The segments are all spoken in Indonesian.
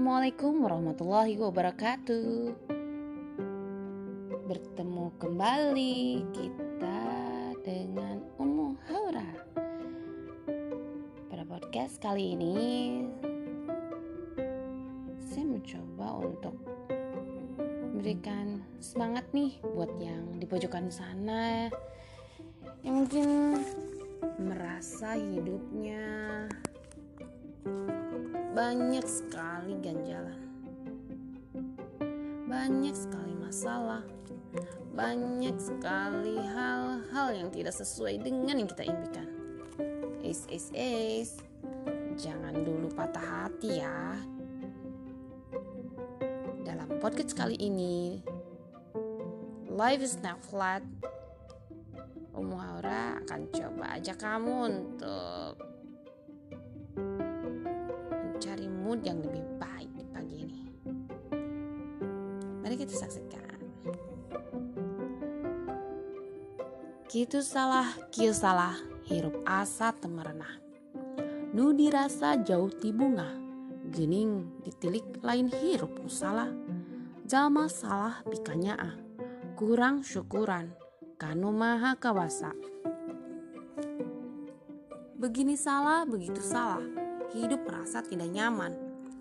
Assalamualaikum warahmatullahi wabarakatuh. Bertemu kembali kita dengan Ummu Haura. Pada podcast kali ini saya mencoba untuk memberikan semangat nih buat yang di pojokan sana yang mungkin merasa hidupnya banyak sekali ganjalan, banyak sekali masalah, banyak sekali hal-hal yang tidak sesuai dengan yang kita impikan. Ace, ace, ace, jangan dulu patah hati ya. Dalam podcast kali ini, life is not flat. Umu Aura akan coba ajak kamu untuk mood yang lebih baik di pagi ini. Mari kita saksikan. Kitu salah, kiu salah, hirup asa temerenah. Nu dirasa jauh ti bunga, gening ditilik lain hirup salah. Jalma salah pikanya ah, kurang syukuran, kanu maha kawasa. Begini salah, begitu salah, hidup merasa tidak nyaman,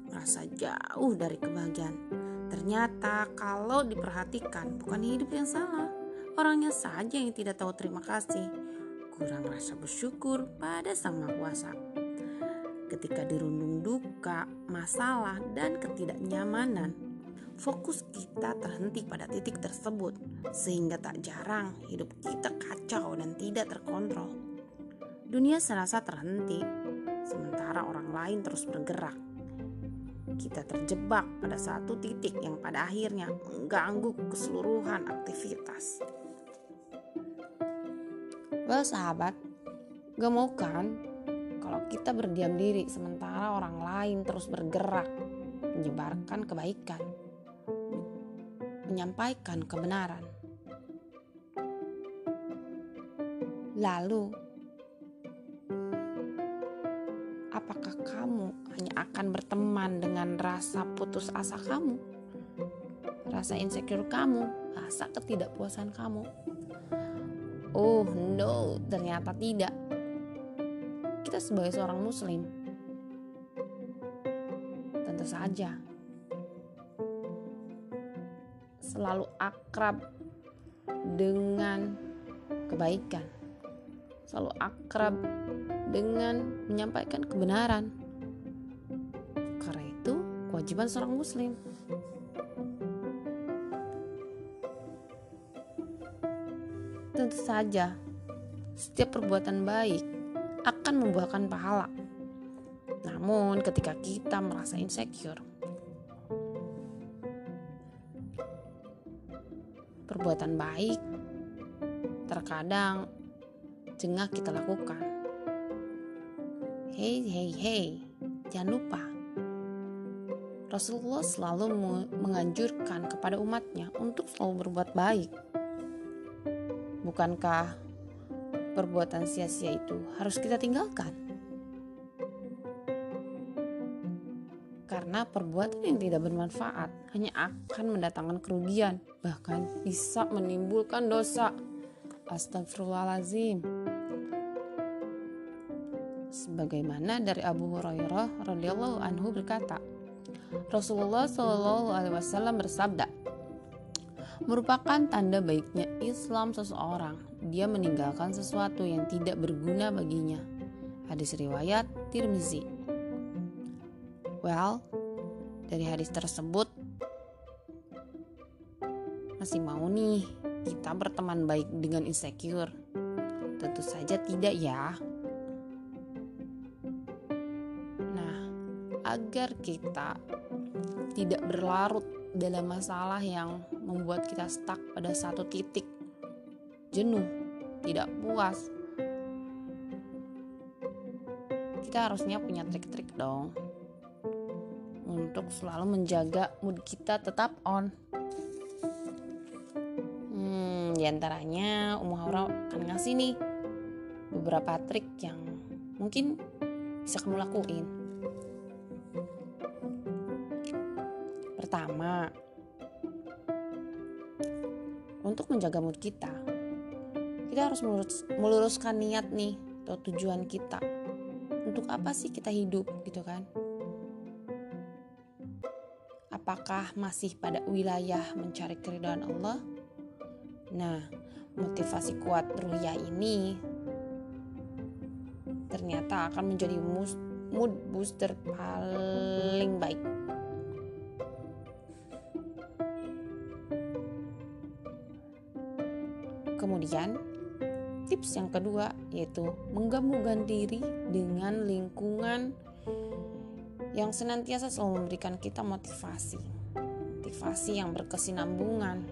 merasa jauh dari kebahagiaan. Ternyata kalau diperhatikan bukan hidup yang salah, orangnya saja yang tidak tahu terima kasih, kurang rasa bersyukur pada Sang Maha Kuasa. Ketika dirundung duka, masalah, dan ketidaknyamanan, fokus kita terhenti pada titik tersebut, sehingga tak jarang hidup kita kacau dan tidak terkontrol. Dunia serasa terhenti, sementara orang lain terus bergerak. Kita terjebak pada satu titik yang pada akhirnya mengganggu keseluruhan aktivitas. Well sahabat, gak mau kan kalau kita berdiam diri sementara orang lain terus bergerak menyebarkan kebaikan, menyampaikan kebenaran. Lalu akan berteman dengan rasa putus asa kamu, rasa insecure kamu, rasa ketidakpuasan kamu? Oh no, ternyata tidak. Kita sebagai seorang muslim tentu saja selalu akrab dengan kebaikan, selalu akrab dengan menyampaikan kebenaran. Kewajiban seorang muslim. Tentu saja, setiap perbuatan baik akan membuahkan pahala. Namun, ketika kita merasa insecure, perbuatan baik terkadang jengah kita lakukan. Hei, hei, hei, jangan lupa. Rasulullah selalu menganjurkan kepada umatnya untuk selalu berbuat baik. Bukankah perbuatan sia-sia itu harus kita tinggalkan? Karena perbuatan yang tidak bermanfaat hanya akan mendatangkan kerugian, bahkan bisa menimbulkan dosa. Astagfirullahalazim sebagaimana dari Abu Hurairah radhiyallahu anhu berkata, Rasulullah Shallallahu alaihi wasallam bersabda, merupakan tanda baiknya Islam seseorang, dia meninggalkan sesuatu yang tidak berguna baginya. Hadis riwayat Tirmizi. Well, dari hadis tersebut masih mau nih kita berteman baik dengan insecure? Tentu saja tidak ya. Agar kita tidak berlarut dalam masalah yang membuat kita stuck pada satu titik jenuh, tidak puas. Kita harusnya punya trik-trik dong untuk selalu menjaga mood kita tetap on. Hmm, di antaranya Umu Haura akan ngasih nih beberapa trik yang mungkin bisa kamu lakuin Pertama, untuk menjaga mood kita, kita harus melurus, meluruskan niat nih atau tujuan kita. Untuk apa sih kita hidup gitu kan? Apakah masih pada wilayah mencari keridhaan Allah? Nah, motivasi kuat ruya ini ternyata akan menjadi mood booster paling baik Kemudian, tips yang kedua yaitu menggabungkan diri dengan lingkungan yang senantiasa selalu memberikan kita motivasi. Motivasi yang berkesinambungan.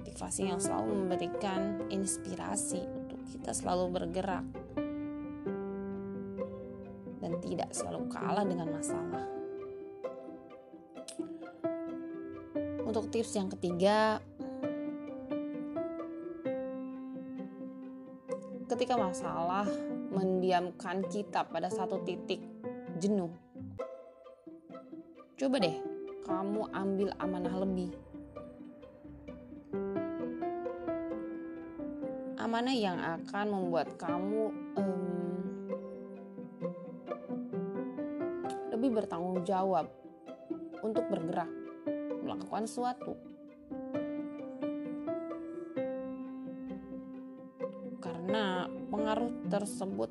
Motivasi yang selalu memberikan inspirasi untuk kita selalu bergerak dan tidak selalu kalah dengan masalah. Untuk tips yang ketiga, ketika masalah mendiamkan kita pada satu titik jenuh. Coba deh, kamu ambil amanah lebih. Amanah yang akan membuat kamu um, lebih bertanggung jawab untuk bergerak, melakukan sesuatu. Karena pengaruh tersebut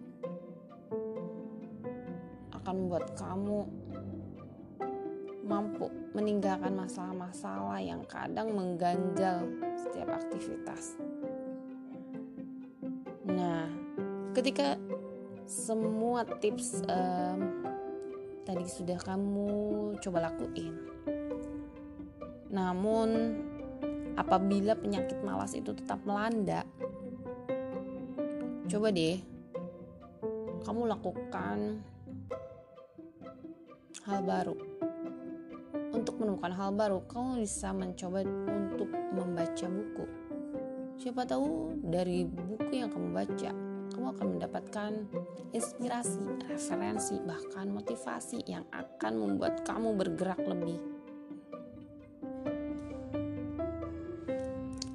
akan membuat kamu mampu meninggalkan masalah-masalah yang kadang mengganjal setiap aktivitas. Nah, ketika semua tips um, tadi sudah kamu coba lakuin, namun apabila penyakit malas itu tetap melanda, coba deh. Kamu lakukan hal baru. Untuk menemukan hal baru kamu bisa mencoba untuk membaca buku. Siapa tahu dari buku yang kamu baca kamu akan mendapatkan inspirasi, referensi, bahkan motivasi yang akan membuat kamu bergerak lebih.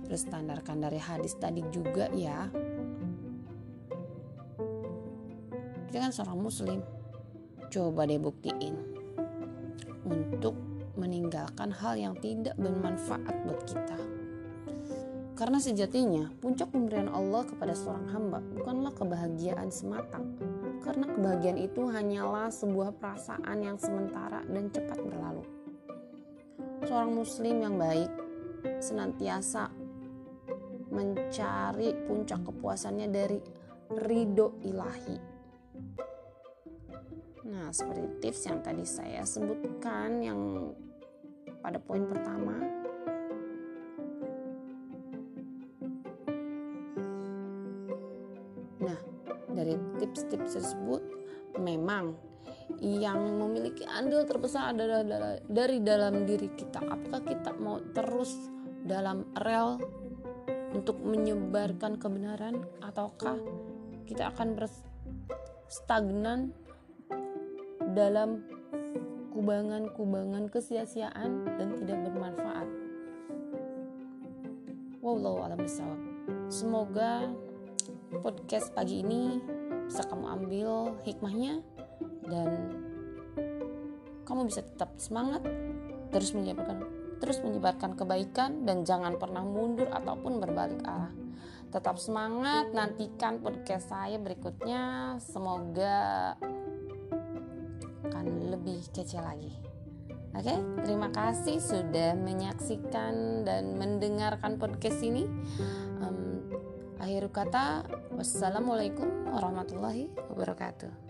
Berstandarkan dari hadis tadi juga ya, kita kan seorang muslim. Coba deh buktiin. Untuk meninggalkan hal yang tidak bermanfaat buat kita. Karena sejatinya puncak pemberian Allah kepada seorang hamba bukanlah kebahagiaan semata. Karena kebahagiaan itu hanyalah sebuah perasaan yang sementara dan cepat berlalu. Seorang muslim yang baik senantiasa mencari puncak kepuasannya dari ridho ilahi Nah, seperti tips yang tadi saya sebutkan yang pada poin pertama Nah, dari tips-tips tersebut memang yang memiliki andil terbesar adalah dari dalam diri kita. Apakah kita mau terus dalam rel untuk menyebarkan kebenaran ataukah kita akan berstagnan dalam kubangan-kubangan kesia-siaan dan tidak bermanfaat. Wallahu a'lam bishawab. Semoga podcast pagi ini bisa kamu ambil hikmahnya dan kamu bisa tetap semangat terus menyebarkan terus menyebarkan kebaikan dan jangan pernah mundur ataupun berbalik arah. Tetap semangat, nantikan podcast saya berikutnya. Semoga akan lebih kece lagi. Oke, terima kasih sudah menyaksikan dan mendengarkan podcast ini. Um, akhir kata, wassalamualaikum warahmatullahi wabarakatuh.